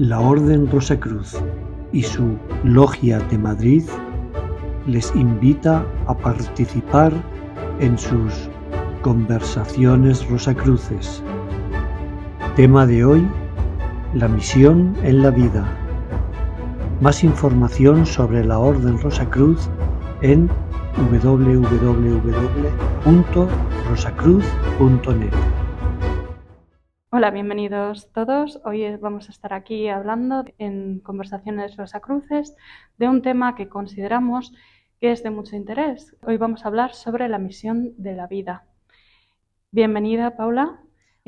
La Orden Rosacruz y su Logia de Madrid les invita a participar en sus Conversaciones Rosacruces. Tema de hoy, la misión en la vida. Más información sobre la Orden Rosacruz en www.rosacruz.net. Hola, bienvenidos todos. Hoy vamos a estar aquí hablando en Conversaciones Rosacruces de un tema que consideramos que es de mucho interés. Hoy vamos a hablar sobre la misión de la vida. Bienvenida, Paula.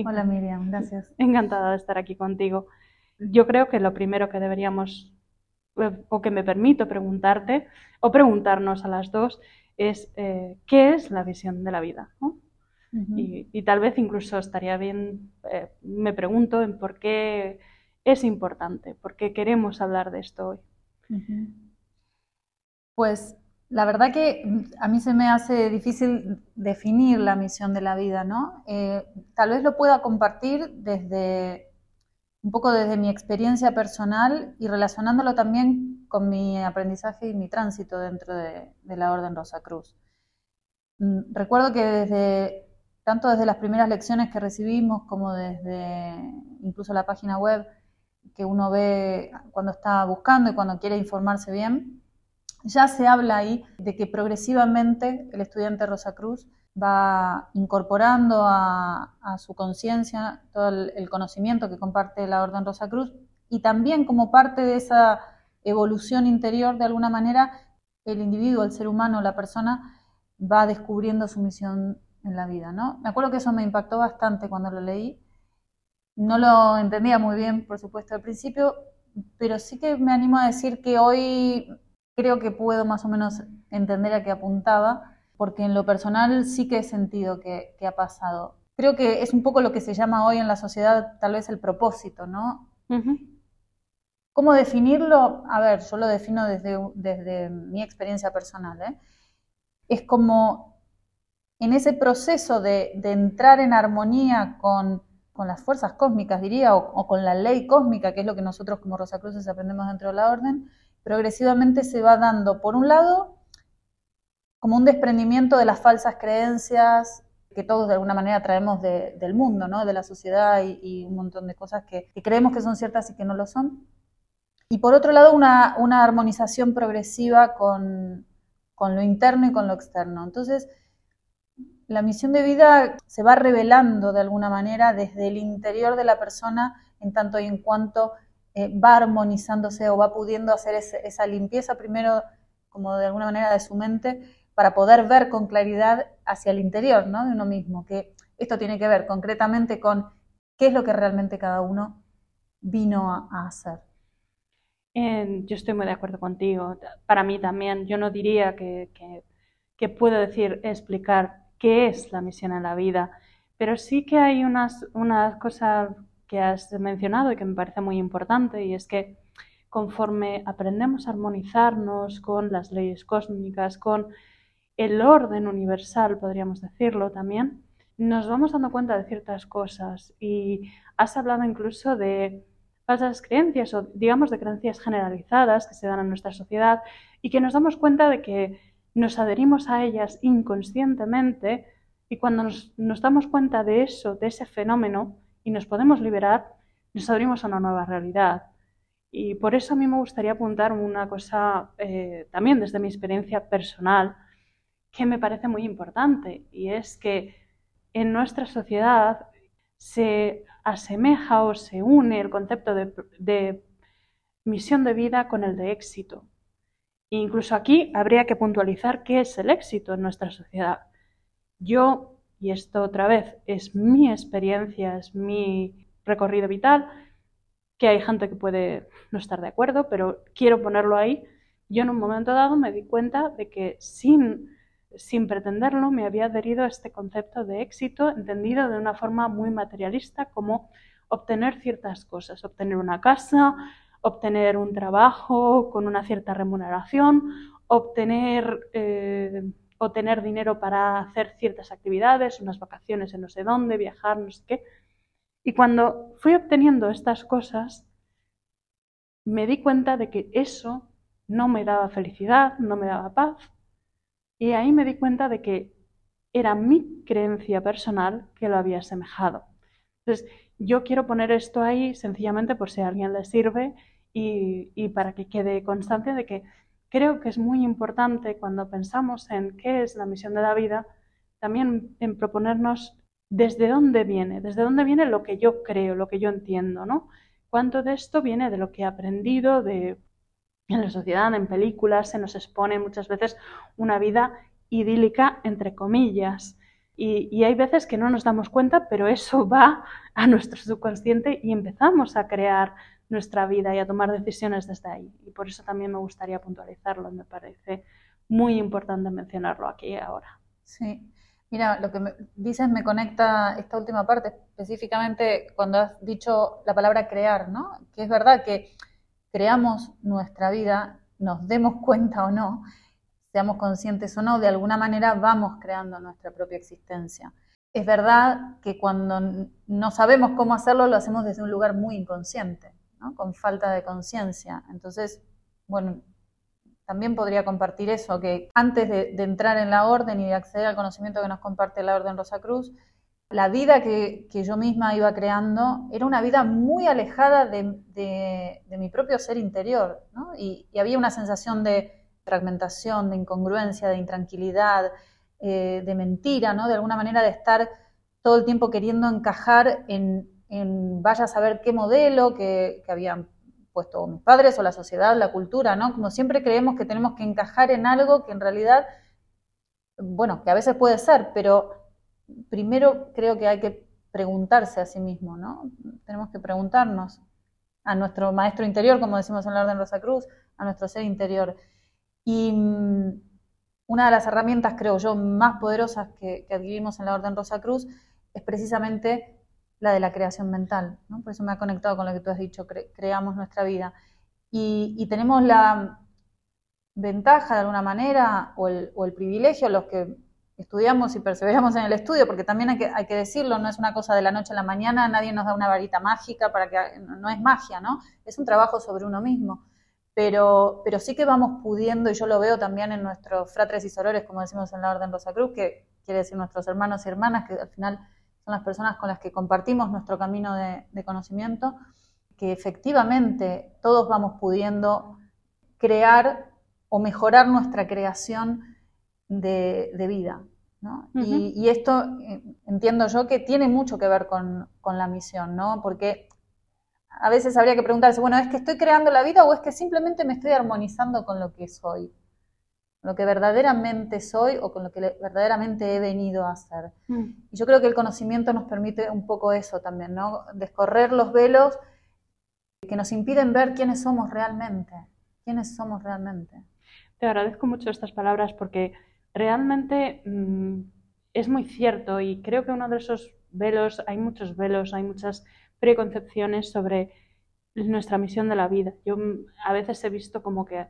Hola, Miriam, gracias. Encantada de estar aquí contigo. Yo creo que lo primero que deberíamos, eh, o que me permito preguntarte, o preguntarnos a las dos, es eh, ¿qué es la visión de la vida? Y, tal vez incluso estaría bien, eh, me pregunto en por qué es importante, por qué queremos hablar de esto hoy. Pues la verdad que a mí se me hace difícil definir la misión de la vida, ¿no? Eh, tal vez lo pueda compartir desde un poco desde mi experiencia personal y relacionándolo también con mi aprendizaje y mi tránsito dentro de, de la Orden Rosa Cruz. Mm, recuerdo que desde tanto desde las primeras lecciones que recibimos como desde incluso la página web que uno ve cuando está buscando y cuando quiere informarse bien, ya se habla ahí de que progresivamente el estudiante Rosa Cruz va incorporando a, su conciencia todo el, conocimiento que comparte la Orden Rosa Cruz y también como parte de esa evolución interior, de alguna manera, el individuo, el ser humano, la persona, va descubriendo su misión en la vida, ¿no? Me acuerdo que eso me impactó bastante cuando lo leí. No lo entendía muy bien, por supuesto, al principio, pero sí que me animo a decir que hoy creo que puedo más o menos entender a qué apuntaba, porque en lo personal sí que he sentido que, ha pasado. Creo que es un poco lo que se llama hoy en la sociedad tal vez el propósito, ¿no? ¿Cómo definirlo? A ver, yo lo defino desde, desde mi experiencia personal. ¿eh? Es como en ese proceso de, entrar en armonía con, las fuerzas cósmicas, diría, o, con la ley cósmica, que es lo que nosotros como Rosacruces aprendemos dentro de la orden, progresivamente se va dando, por un lado, como un desprendimiento de las falsas creencias que todos de alguna manera traemos del mundo, ¿no? de la sociedad y, un montón de cosas que, creemos que son ciertas y que no lo son. Y por otro lado, una, armonización progresiva con, con, lo interno y con lo externo. Entonces, la misión de vida se va revelando de alguna manera desde el interior de la persona en tanto y en cuanto eh, va armonizándose o va pudiendo hacer esa limpieza primero como de alguna manera de su mente para poder ver con claridad hacia el interior ¿no? de uno mismo, que esto tiene que ver concretamente con qué es lo que realmente cada uno vino a, hacer. yo estoy muy de acuerdo contigo. Para mí también, yo no diría que, puedo decir, explicar qué es la misión en la vida. Pero sí que hay unas, una cosa que has mencionado y que me parece muy importante y es que conforme aprendemos a armonizarnos con las leyes cósmicas, con el orden universal, podríamos decirlo también, nos vamos dando cuenta de ciertas cosas y has hablado incluso de falsas creencias o digamos de creencias generalizadas que se dan en nuestra sociedad y que nos damos cuenta de que nos adherimos a ellas inconscientemente y cuando nos, damos cuenta de eso, de ese fenómeno, y nos podemos liberar, nos abrimos a una nueva realidad. Y por eso a mí me gustaría apuntar una cosa eh, también desde mi experiencia personal que me parece muy importante y es que en nuestra sociedad se asemeja o se une el concepto de misión de vida con el de éxito. Incluso aquí habría que puntualizar qué es el éxito en nuestra sociedad. Yo, y esto otra vez es mi experiencia, es mi recorrido vital, que hay gente que puede no estar de acuerdo, pero quiero ponerlo ahí. Yo en un momento dado me di cuenta de que sin, sin pretenderlo me había adherido a este concepto de éxito entendido de una forma muy materialista como obtener ciertas cosas, obtener una casa, obtener un trabajo con una cierta remuneración, obtener, eh, dinero para hacer ciertas actividades, unas vacaciones en no sé dónde, viajar, no sé qué. Y cuando fui obteniendo estas cosas, me di cuenta de que eso no me daba felicidad, no me daba paz. Y ahí me di cuenta de que era mi creencia personal que lo había asemejado. Entonces, yo quiero poner esto ahí sencillamente por si a alguien le sirve y, para que quede constancia de que creo que es muy importante cuando pensamos en qué es la misión de la vida, también en proponernos desde dónde viene, desde dónde viene lo que yo creo, lo que yo entiendo, ¿no? Cuánto de esto viene de lo que he aprendido de en la sociedad, en películas, se nos expone muchas veces una vida idílica, entre comillas. Y, hay veces que no nos damos cuenta, pero eso va a nuestro subconsciente y empezamos a crear nuestra vida y a tomar decisiones desde ahí. Y por eso también me gustaría puntualizarlo, me parece muy importante mencionarlo aquí y ahora. Sí, mira, lo que me dices me conecta esta última parte, específicamente cuando has dicho la palabra crear, ¿no? Que es verdad que creamos nuestra vida, nos demos cuenta o no, seamos conscientes o no, de alguna manera vamos creando nuestra propia existencia. Es verdad que cuando no sabemos cómo hacerlo, lo hacemos desde un lugar muy inconsciente, con falta de conciencia. Entonces, bueno, también podría compartir eso, que antes de, entrar en la orden y de acceder al conocimiento que nos comparte la Orden Rosa Cruz, la vida que, yo misma iba creando era una vida muy alejada de, mi propio ser interior, y había una sensación de fragmentación, de incongruencia, de intranquilidad, eh, de mentira, ¿no? De alguna manera de estar todo el tiempo queriendo encajar en, vaya a saber qué modelo que, habían puesto mis padres o la sociedad, la cultura, ¿no? Como siempre creemos que tenemos que encajar en algo que en realidad, bueno, que a veces puede ser, pero primero creo que hay que preguntarse a sí mismo, ¿no? Tenemos que preguntarnos a nuestro maestro interior, como decimos en la Orden Rosa Cruz, a nuestro ser interior. Y mm, una de las herramientas, creo yo, más poderosas que, adquirimos en la Orden Rosa Cruz es precisamente la de la creación mental. Por eso me ha conectado con lo que tú has dicho, creamos nuestra vida. Y, tenemos la ventaja, de alguna manera, o el, privilegio, los que estudiamos y perseveramos en el estudio, porque también hay que, hay que, decirlo, no es una cosa de la noche a la mañana, nadie nos da una varita mágica para que no es magia, ¿no? Es un trabajo sobre uno mismo pero, pero sí que vamos pudiendo, y yo lo veo también en nuestros fratres y sorores, como decimos en la Orden Rosa Cruz, que quiere decir nuestros hermanos y hermanas, que al final son las personas con las que compartimos nuestro camino de, conocimiento, que efectivamente todos vamos pudiendo crear o mejorar nuestra creación de, vida. y, esto eh, entiendo yo que tiene mucho que ver con, con la misión, ¿no? porque a veces habría que preguntarse, bueno, ¿es que estoy creando la vida o es que simplemente me estoy armonizando con lo que soy? Con lo que verdaderamente soy o con lo que verdaderamente he venido a hacer. Mm. Y yo creo que el conocimiento nos permite un poco eso también, ¿no? Descorrer los velos que nos impiden ver quiénes somos realmente. ¿Quiénes somos realmente? Te agradezco mucho estas palabras porque realmente mm, es muy cierto y creo que uno de esos velos, hay muchos velos, hay muchas preconcepciones sobre nuestra misión de la vida. Yo a veces he visto como que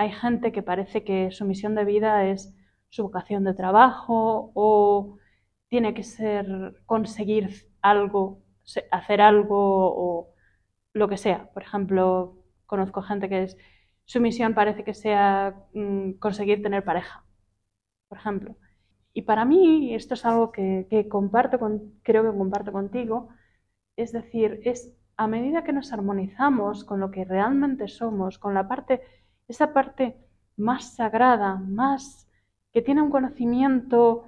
hay gente que parece que su misión de vida es su vocación de trabajo o tiene que ser conseguir algo, hacer algo o lo que sea. Por ejemplo, conozco gente que es, su misión parece que sea mm, conseguir tener pareja, por ejemplo. Y para mí esto es algo que, comparto con, creo que comparto contigo, es decir, es a medida que nos armonizamos con lo que realmente somos, con la parte, esa parte más sagrada, más que tiene un conocimiento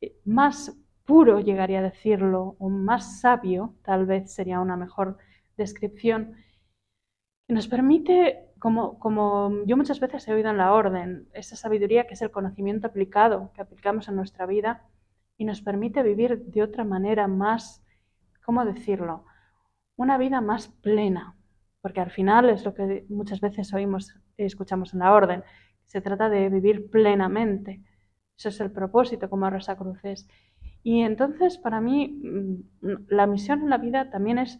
eh, más puro, llegaría a decirlo, o más sabio, tal vez sería una mejor descripción, nos permite, como, como yo muchas veces he oído en la orden, esa sabiduría que es el conocimiento aplicado, que aplicamos en nuestra vida, y nos permite vivir de otra manera más ¿cómo decirlo? Una vida más plena, porque al final es lo que muchas veces oímos y escuchamos en la orden, se trata de vivir plenamente. Eso es el propósito como Rosa Cruces. Y entonces para mí mm, la misión en la vida también es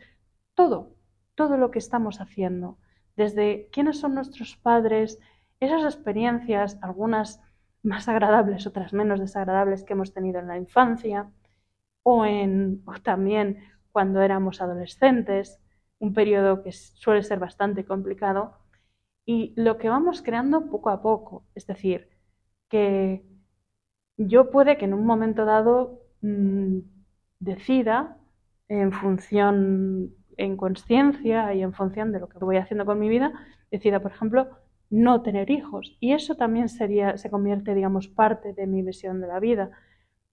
todo, todo lo que estamos haciendo, desde quiénes son nuestros padres, esas experiencias, algunas más agradables, otras menos desagradables que hemos tenido en la infancia, o, en, o también cuando éramos adolescentes, un periodo que suele ser bastante complicado, y lo que vamos creando poco a poco. Es decir, que yo puede que en un momento dado mm, decida en función, en conciencia y en función de lo que voy haciendo con mi vida, decida, por ejemplo, no tener hijos. Y eso también sería, se convierte, digamos, parte de mi visión de la vida.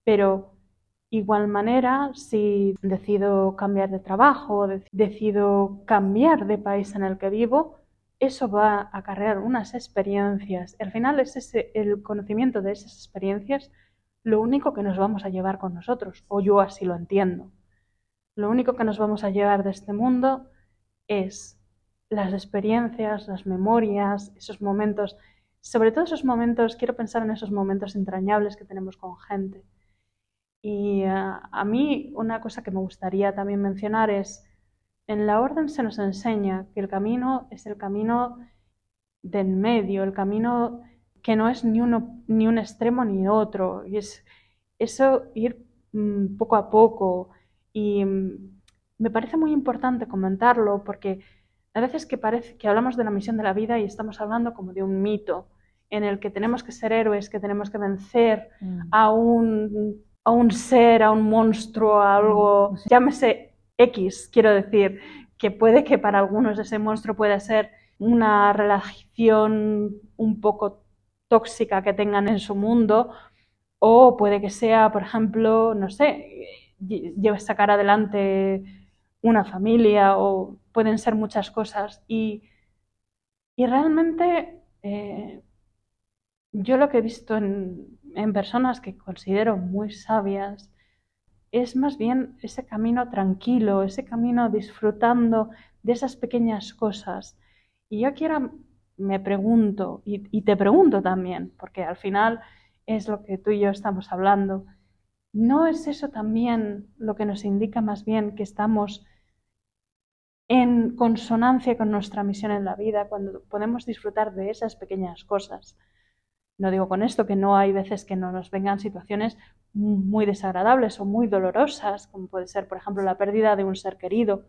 Pero igual manera, si decido cambiar de trabajo, decido cambiar de país en el que vivo, eso va a acarrear unas experiencias. Al final es ese, el conocimiento de esas experiencias lo único que nos vamos a llevar con nosotros, o yo así lo entiendo. Lo único que nos vamos a llevar de este mundo es las experiencias, las memorias, esos momentos, sobre todo esos momentos, quiero pensar en esos momentos entrañables que tenemos con gente. Y eh, a mí una cosa que me gustaría también mencionar es, en la orden se nos enseña que el camino es el camino del medio, el camino que no es ni, uno, ni un extremo ni otro. Y es eso ir mm, poco a poco. Y mm, me parece muy importante comentarlo porque a veces que parece que hablamos de la misión de la vida y estamos hablando como de un mito en el que tenemos que ser héroes, que tenemos que vencer mm. a, un, a un ser, a un monstruo, a algo, llámese X, quiero decir, que puede que para algunos ese monstruo pueda ser una relación un poco tóxica que tengan en su mundo, o puede que sea, por ejemplo, no sé, lleve sacar adelante una familia, o pueden ser muchas cosas. Y, y realmente eh, yo lo que he visto en, personas que considero muy sabias es más bien ese camino tranquilo, ese camino disfrutando de esas pequeñas cosas. Y yo quiero me pregunto, y, te pregunto también, porque al final es lo que tú y yo estamos hablando, ¿no es eso también lo que nos indica más bien que estamos en consonancia con nuestra misión en la vida cuando podemos disfrutar de esas pequeñas cosas? No digo con esto que no hay veces que no nos vengan situaciones muy desagradables o muy dolorosas, como puede ser, por ejemplo, la pérdida de un ser querido.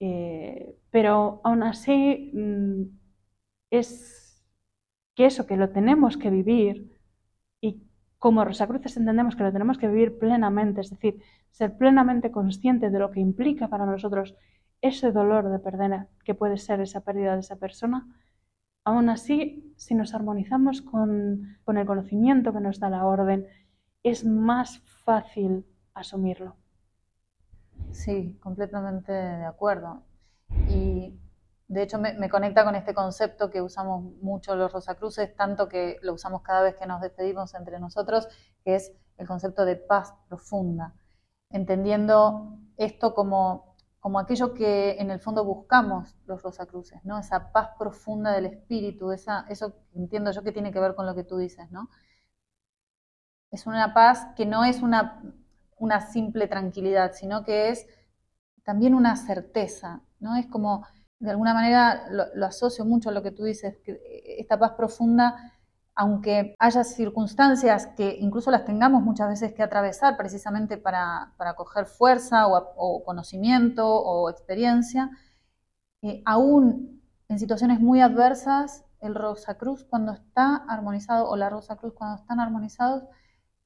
Eh, pero aún así mm, es que eso, que lo tenemos que vivir y como Rosacruces entendemos que lo tenemos que vivir plenamente, es decir, ser plenamente consciente de lo que implica para nosotros ese dolor de perder, que puede ser esa pérdida de esa persona, aún así, si nos armonizamos con, con el conocimiento que nos da la orden, es más fácil asumirlo. Sí, completamente de acuerdo. Y de hecho, me, conecta con este concepto que usamos mucho los Rosacruces, tanto que lo usamos cada vez que nos despedimos entre nosotros, que es el concepto de paz profunda, entendiendo esto como, como aquello que en el fondo buscamos los Rosacruces, ¿no? Esa paz profunda del espíritu, esa, eso entiendo yo que tiene que ver con lo que tú dices, ¿no? Es una paz que no es una, una simple tranquilidad, sino que es también una certeza, ¿no? Es como de alguna manera lo, asocio mucho a lo que tú dices, que esta paz profunda, aunque haya circunstancias que incluso las tengamos muchas veces que atravesar precisamente para, coger fuerza o, conocimiento o experiencia, eh, aún en situaciones muy adversas, el Rosa Cruz cuando está armonizado o la Rosa Cruz cuando están armonizados,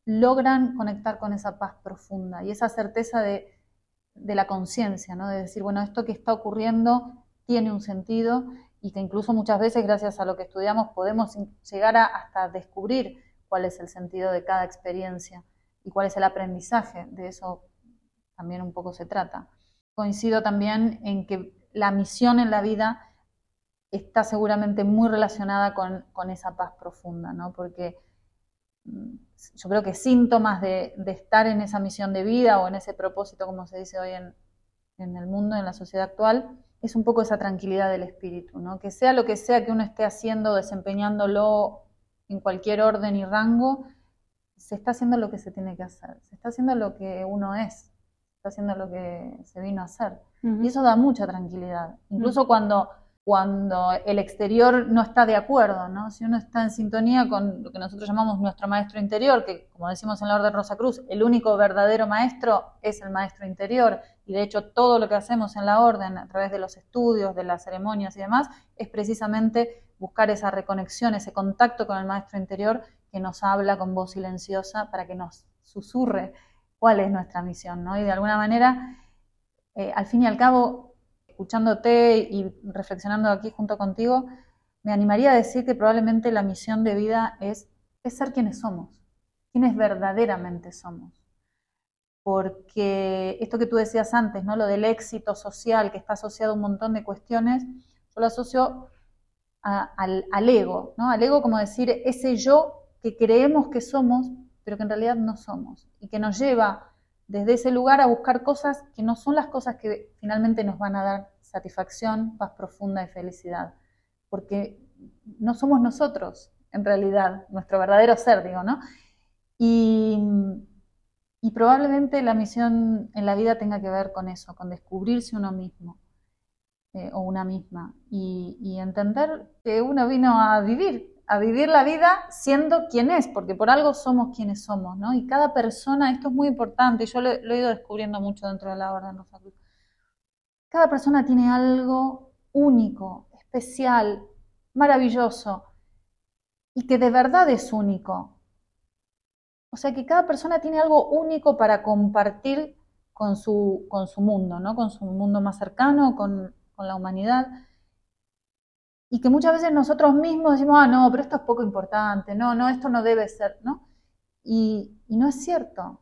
logran conectar con esa paz profunda y esa certeza de, de la conciencia, ¿no? de decir, bueno, esto que está ocurriendo tiene un sentido y que incluso muchas veces gracias a lo que estudiamos podemos llegar a hasta descubrir cuál es el sentido de cada experiencia y cuál es el aprendizaje. De eso también un poco se trata. Coincido también en que la misión en la vida está seguramente muy relacionada con, esa paz profunda, ¿no? porque mm, yo creo que síntomas de, estar en esa misión de vida o en ese propósito, como se dice hoy en, en el mundo, en la sociedad actual, es un poco esa tranquilidad del espíritu, ¿no? Que sea lo que sea que uno esté haciendo, desempeñándolo en cualquier orden y rango, se está haciendo lo que se tiene que hacer, se está haciendo lo que uno es, se está haciendo lo que se vino a hacer. Y eso da mucha tranquilidad. Incluso cuando cuando el exterior no está de acuerdo, ¿no? Si uno está en sintonía con lo que nosotros llamamos nuestro maestro interior, que como decimos en la Orden Rosa Cruz, el único verdadero maestro es el maestro interior, y de hecho todo lo que hacemos en la Orden, a través de los estudios, de las ceremonias y demás, es precisamente buscar esa reconexión, ese contacto con el maestro interior que nos habla con voz silenciosa para que nos susurre cuál es nuestra misión, ¿no? Y de alguna manera, eh, al fin y al cabo, escuchándote y reflexionando aquí junto contigo, me animaría a decir que probablemente la misión de vida es, ser quienes somos, quienes verdaderamente somos. Porque esto que tú decías antes, ¿no? lo del éxito social que está asociado a un montón de cuestiones, yo lo asocio al, al, ego, ¿no? al ego como decir ese yo que creemos que somos, pero que en realidad no somos, y que nos lleva desde ese lugar a buscar cosas que no son las cosas que finalmente nos van a dar satisfacción, paz profunda y felicidad. Porque no somos nosotros, en realidad, nuestro verdadero ser, digo, ¿no? Y, probablemente la misión en la vida tenga que ver con eso, con descubrirse uno mismo eh, o una misma y, y entender que uno vino a vivir a vivir la vida siendo quien es, porque por algo somos quienes somos, ¿no? Y cada persona, esto es muy importante, yo lo, he ido descubriendo mucho dentro de la Orden Rosa Cruz. Cada persona tiene algo único, especial, maravilloso, y que de verdad es único. O sea que cada persona tiene algo único para compartir con su, con su mundo, ¿no? Con su mundo más cercano, con, con la humanidad y que muchas veces nosotros mismos decimos, ah, no, pero esto es poco importante, no, no, esto no debe ser, ¿no? Y, no es cierto,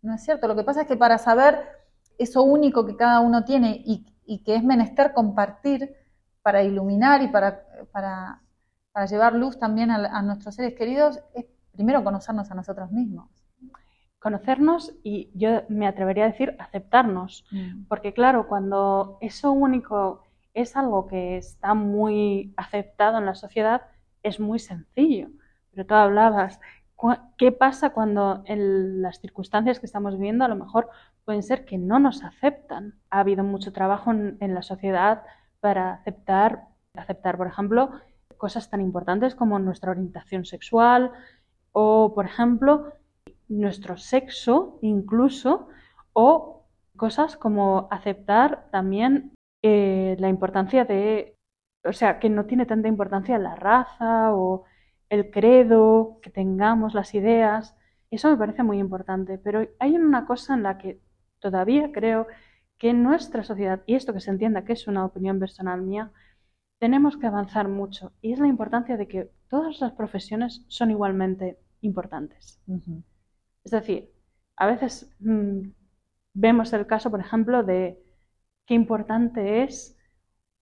no es cierto. Lo que pasa es que para saber eso único que cada uno tiene y, que es menester compartir para iluminar y para, para, llevar luz también a, nuestros seres queridos, es primero conocernos a nosotros mismos conocernos y yo me atrevería a decir aceptarnos, mm. porque claro, cuando eso único es algo que está muy aceptado en la sociedad, es muy sencillo. Pero tú hablabas, ¿qué pasa cuando en las circunstancias que estamos viviendo a lo mejor pueden ser que no nos aceptan? Ha habido mucho trabajo en, la sociedad para aceptar, aceptar, por ejemplo, cosas tan importantes como nuestra orientación sexual o, por ejemplo, nuestro sexo incluso, o cosas como aceptar también eh, la importancia de, o sea, que no tiene tanta importancia la raza o el credo, que tengamos las ideas, eso me parece muy importante, pero hay una cosa en la que todavía creo que en nuestra sociedad, y esto que se entienda que es una opinión personal mía, tenemos que avanzar mucho, y es la importancia de que todas las profesiones son igualmente importantes. Es decir, a veces mm, vemos el caso, por ejemplo, de qué importante es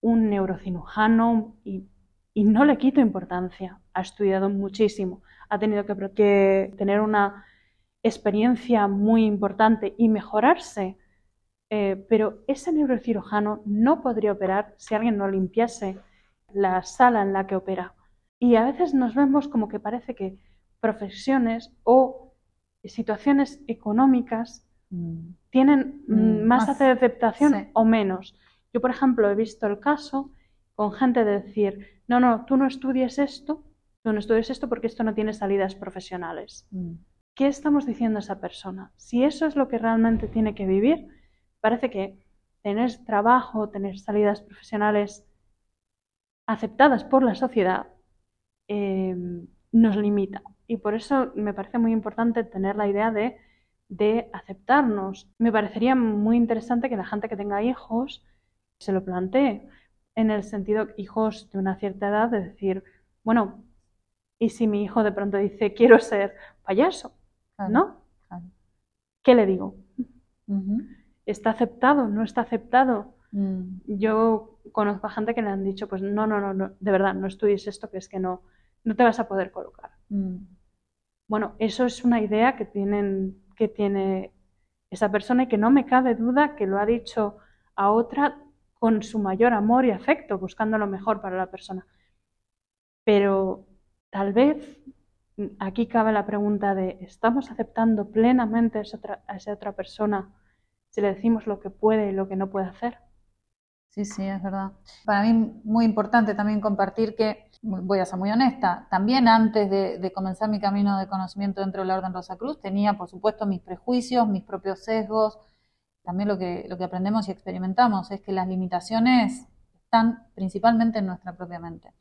un neurocirujano y, no le quito importancia. Ha estudiado muchísimo, ha tenido que, tener una experiencia muy importante y mejorarse. Eh, pero ese neurocirujano no podría operar si alguien no limpiase la sala en la que opera. Y a veces nos vemos como que parece que profesiones o situaciones económicas tienen mm, mm, más, aceptación o menos. Yo, por ejemplo, he visto el caso con gente de decir, no, no, tú no estudies esto, tú no estudies esto porque esto no tiene salidas profesionales. Mm. ¿Qué estamos diciendo a esa persona? Si eso es lo que realmente tiene que vivir, parece que tener trabajo, tener salidas profesionales aceptadas por la sociedad eh, nos limita. Y por eso me parece muy importante tener la idea de de aceptarnos. Me parecería muy interesante que la gente que tenga hijos se lo plantee, en el sentido, hijos de una cierta edad, de decir, bueno, ¿y si mi hijo de pronto dice, quiero ser payaso? ¿No? ¿Qué le digo? ¿Está aceptado? ¿No está aceptado? Mm. Yo conozco a gente que le han dicho, pues no, no, no, de verdad, no estudies esto, que es que no, no te vas a poder colocar. Mm. Bueno, eso es una idea que tienen que tiene esa persona y que no me cabe duda que lo ha dicho a otra con su mayor amor y afecto, buscando lo mejor para la persona. Pero tal vez aquí cabe la pregunta de, ¿estamos aceptando plenamente a esa otra, persona si le decimos lo que puede y lo que no puede hacer? Sí, sí, es verdad. Para mí muy importante también compartir que, voy a ser muy honesta, también antes de, comenzar mi camino de conocimiento dentro de la Orden Rosa Cruz, tenía, por supuesto, mis prejuicios, mis propios sesgos. También lo que, lo que aprendemos y experimentamos es que las limitaciones están principalmente en nuestra propia mente.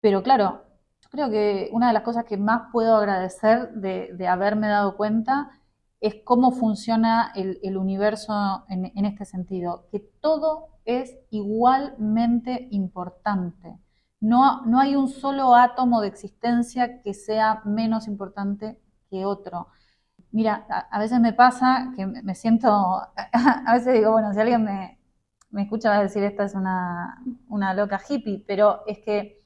Pero claro, yo creo que una de las cosas que más puedo agradecer de, de haberme dado cuenta es cómo funciona el, universo en, este sentido, que todo es igualmente importante. No, no hay un solo átomo de existencia que sea menos importante que otro. Mira, a, veces me pasa que me siento, a veces digo, bueno, si alguien me, escucha va a decir, esta es una, una loca hippie, pero es que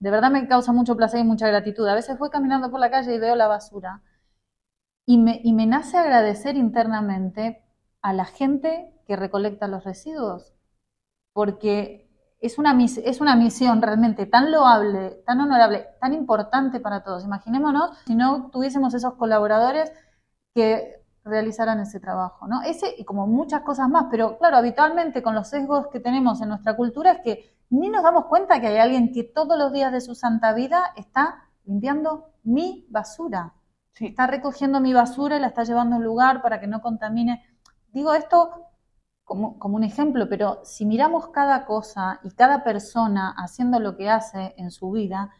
de verdad me causa mucho placer y mucha gratitud. A veces voy caminando por la calle y veo la basura y me, nace agradecer internamente a la gente que recolecta los residuos, porque es una, es una misión realmente tan loable, tan honorable, tan importante para todos. Imaginémonos si no tuviésemos esos colaboradores que realizaran ese trabajo, ¿no? Ese y como muchas cosas más, pero claro, habitualmente con los sesgos que tenemos en nuestra cultura es que ni nos damos cuenta que hay alguien que todos los días de su santa vida está limpiando mi basura. Está recogiendo mi basura y la está llevando a un lugar para que no contamine. Digo esto como, un ejemplo, pero si miramos cada cosa y cada persona haciendo lo que hace en su vida,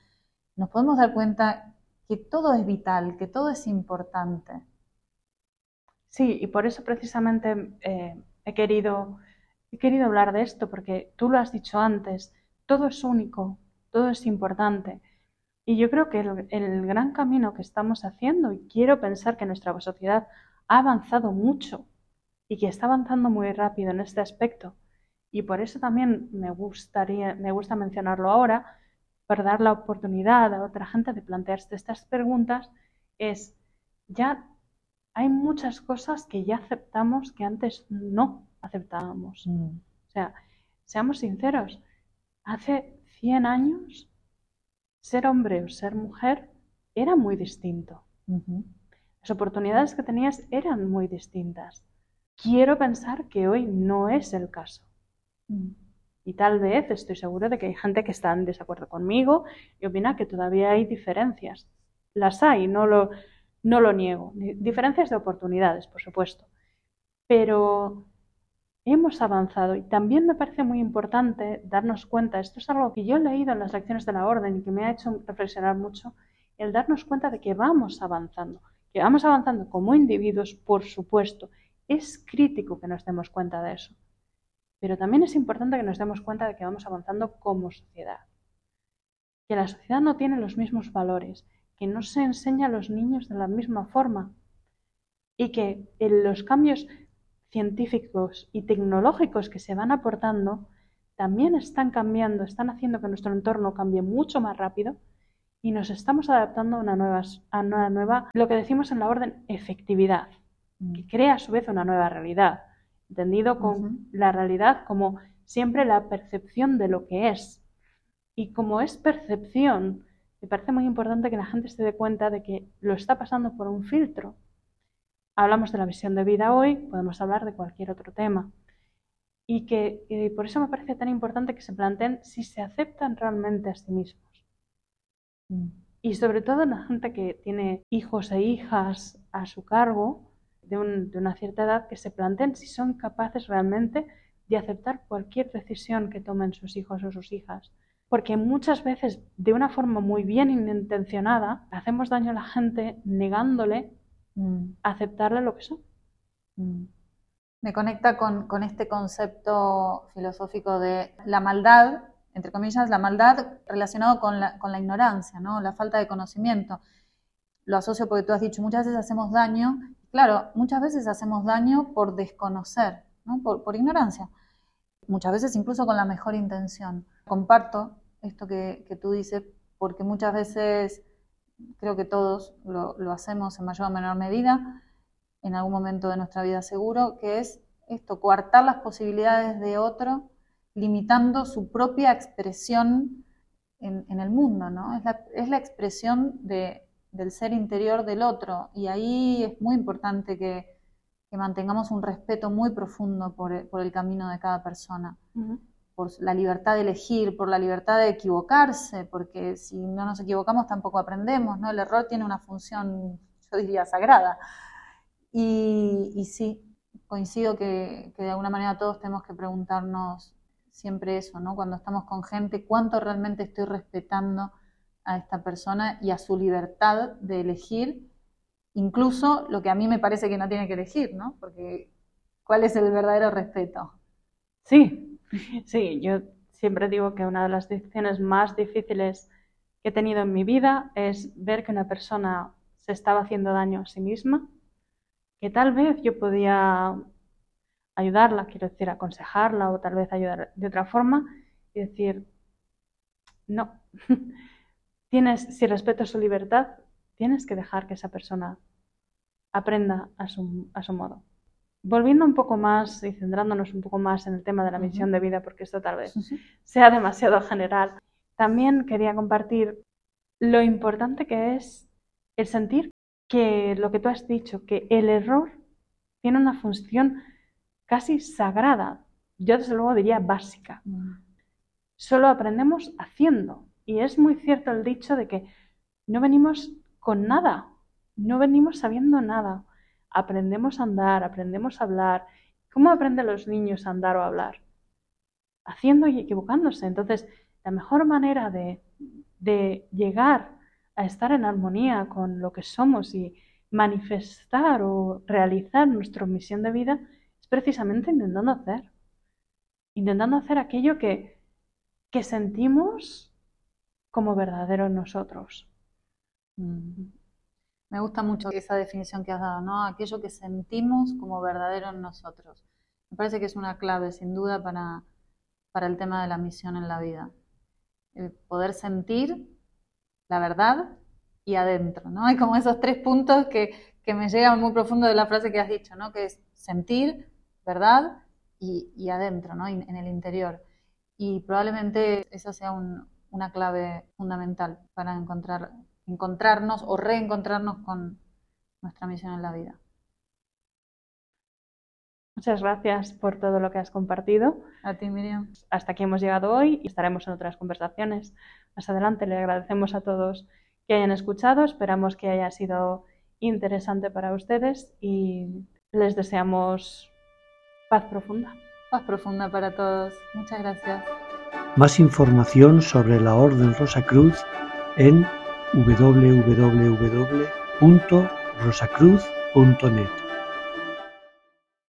nos podemos dar cuenta que todo es vital, que todo es importante. Sí, y por eso precisamente eh, he, querido, he querido hablar de esto, porque tú lo has dicho antes, todo es único, todo es importante. Y yo creo que el, gran camino que estamos haciendo, y quiero pensar que nuestra sociedad ha avanzado mucho y que está avanzando muy rápido en este aspecto, y por eso también me gustaría, me gusta mencionarlo ahora, para dar la oportunidad a otra gente de plantearse estas preguntas, es ya hay muchas cosas que ya aceptamos que antes no aceptábamos. Mm. O sea, seamos sinceros, hace 100 años ser hombre o ser mujer era muy distinto. Las oportunidades que tenías eran muy distintas. Quiero pensar que hoy no es el caso. Mm. Y tal vez estoy seguro de que hay gente que está en desacuerdo conmigo y opina que todavía hay diferencias. Las hay, no lo, no lo niego. Diferencias de oportunidades, por supuesto. Pero hemos avanzado y también me parece muy importante darnos cuenta, esto es algo que yo he leído en las lecciones de la orden y que me ha hecho reflexionar mucho, el darnos cuenta de que vamos avanzando, que vamos avanzando como individuos, por supuesto, es crítico que nos demos cuenta de eso, pero también es importante que nos demos cuenta de que vamos avanzando como sociedad, que la sociedad no tiene los mismos valores, que no se enseña a los niños de la misma forma y que en los cambios científicos y tecnológicos que se van aportando también están cambiando, están haciendo que nuestro entorno cambie mucho más rápido y nos estamos adaptando a una nueva, a una nueva lo que decimos en la orden, efectividad, mm. que crea a su vez una nueva realidad, entendido con la realidad como siempre la percepción de lo que es. Y como es percepción, me parece muy importante que la gente se dé cuenta de que lo está pasando por un filtro hablamos de la visión de vida hoy, podemos hablar de cualquier otro tema. Y que por eso me parece tan importante que se planteen si se aceptan realmente a sí mismos. Mm. Y sobre todo la gente que tiene hijos e hijas a su cargo de, de una cierta edad, que se planteen si son capaces realmente de aceptar cualquier decisión que tomen sus hijos o sus hijas. Porque muchas veces, de una forma muy bien intencionada, hacemos daño a la gente negándole Mm. aceptarle lo que son. Mm. Me conecta con, este concepto filosófico de la maldad, entre comillas, la maldad relacionado con la, con la ignorancia, ¿no? la falta de conocimiento. Lo asocio porque tú has dicho, muchas veces hacemos daño, claro, muchas veces hacemos daño por desconocer, ¿no? por, por ignorancia, muchas veces incluso con la mejor intención. Comparto esto que, que tú dices, porque muchas veces creo que todos lo, hacemos en mayor o menor medida, en algún momento de nuestra vida seguro, que es esto, coartar las posibilidades de otro, limitando su propia expresión en, el mundo, ¿no? Es la, es la expresión de, del ser interior del otro, y ahí es muy importante que, que mantengamos un respeto muy profundo por por el camino de cada persona, por la libertad de elegir, por la libertad de equivocarse, porque si no nos equivocamos tampoco aprendemos, ¿no? El error tiene una función, yo diría, sagrada. Y, sí, coincido que, que, de alguna manera todos tenemos que preguntarnos siempre eso, ¿no? Cuando estamos con gente, ¿cuánto realmente estoy respetando a esta persona y a su libertad de elegir, incluso lo que a mí me parece que no tiene que elegir, ¿no? Porque ¿cuál es el verdadero respeto? Sí, Sí, yo siempre digo que una de las decisiones más difíciles que he tenido en mi vida es ver que una persona se estaba haciendo daño a sí misma, que tal vez yo podía ayudarla, quiero decir, aconsejarla o tal vez ayudar de otra forma y decir, no, tienes, si respeto su libertad, tienes que dejar que esa persona aprenda a su, a su modo volviendo un poco más y centrándonos un poco más en el tema de la misión de vida, porque esto tal vez sea demasiado general, también quería compartir lo importante que es el sentir que lo que tú has dicho, que el error tiene una función casi sagrada, yo desde luego diría básica. Solo aprendemos haciendo. Y es muy cierto el dicho de que no venimos con nada, no venimos sabiendo nada aprendemos a andar, aprendemos a hablar. ¿Cómo aprenden los niños a andar o a hablar? Haciendo y equivocándose. Entonces, la mejor manera de, de llegar a estar en armonía con lo que somos y manifestar o realizar nuestra misión de vida es precisamente intentando hacer. Intentando hacer aquello que, que sentimos como verdadero en nosotros. Mm. Me gusta mucho esa definición que has dado, ¿no? Aquello que sentimos como verdadero en nosotros. Me parece que es una clave, sin duda, para, para el tema de la misión en la vida. El poder sentir la verdad y adentro, ¿no? Hay como esos tres puntos que, que me llegan muy profundo de la frase que has dicho, ¿no? Que es sentir, verdad y, y adentro, ¿no? En el interior. Y probablemente esa sea un, una clave fundamental para encontrar encontrarnos o reencontrarnos con nuestra misión en la vida. Muchas gracias por todo lo que has compartido. A ti, Miriam. Hasta aquí hemos llegado hoy y estaremos en otras conversaciones más adelante. Le agradecemos a todos que hayan escuchado. Esperamos que haya sido interesante para ustedes y les deseamos paz profunda. Paz profunda para todos. Muchas gracias. Más información sobre la Orden Rosa Cruz en www.rosacruz.net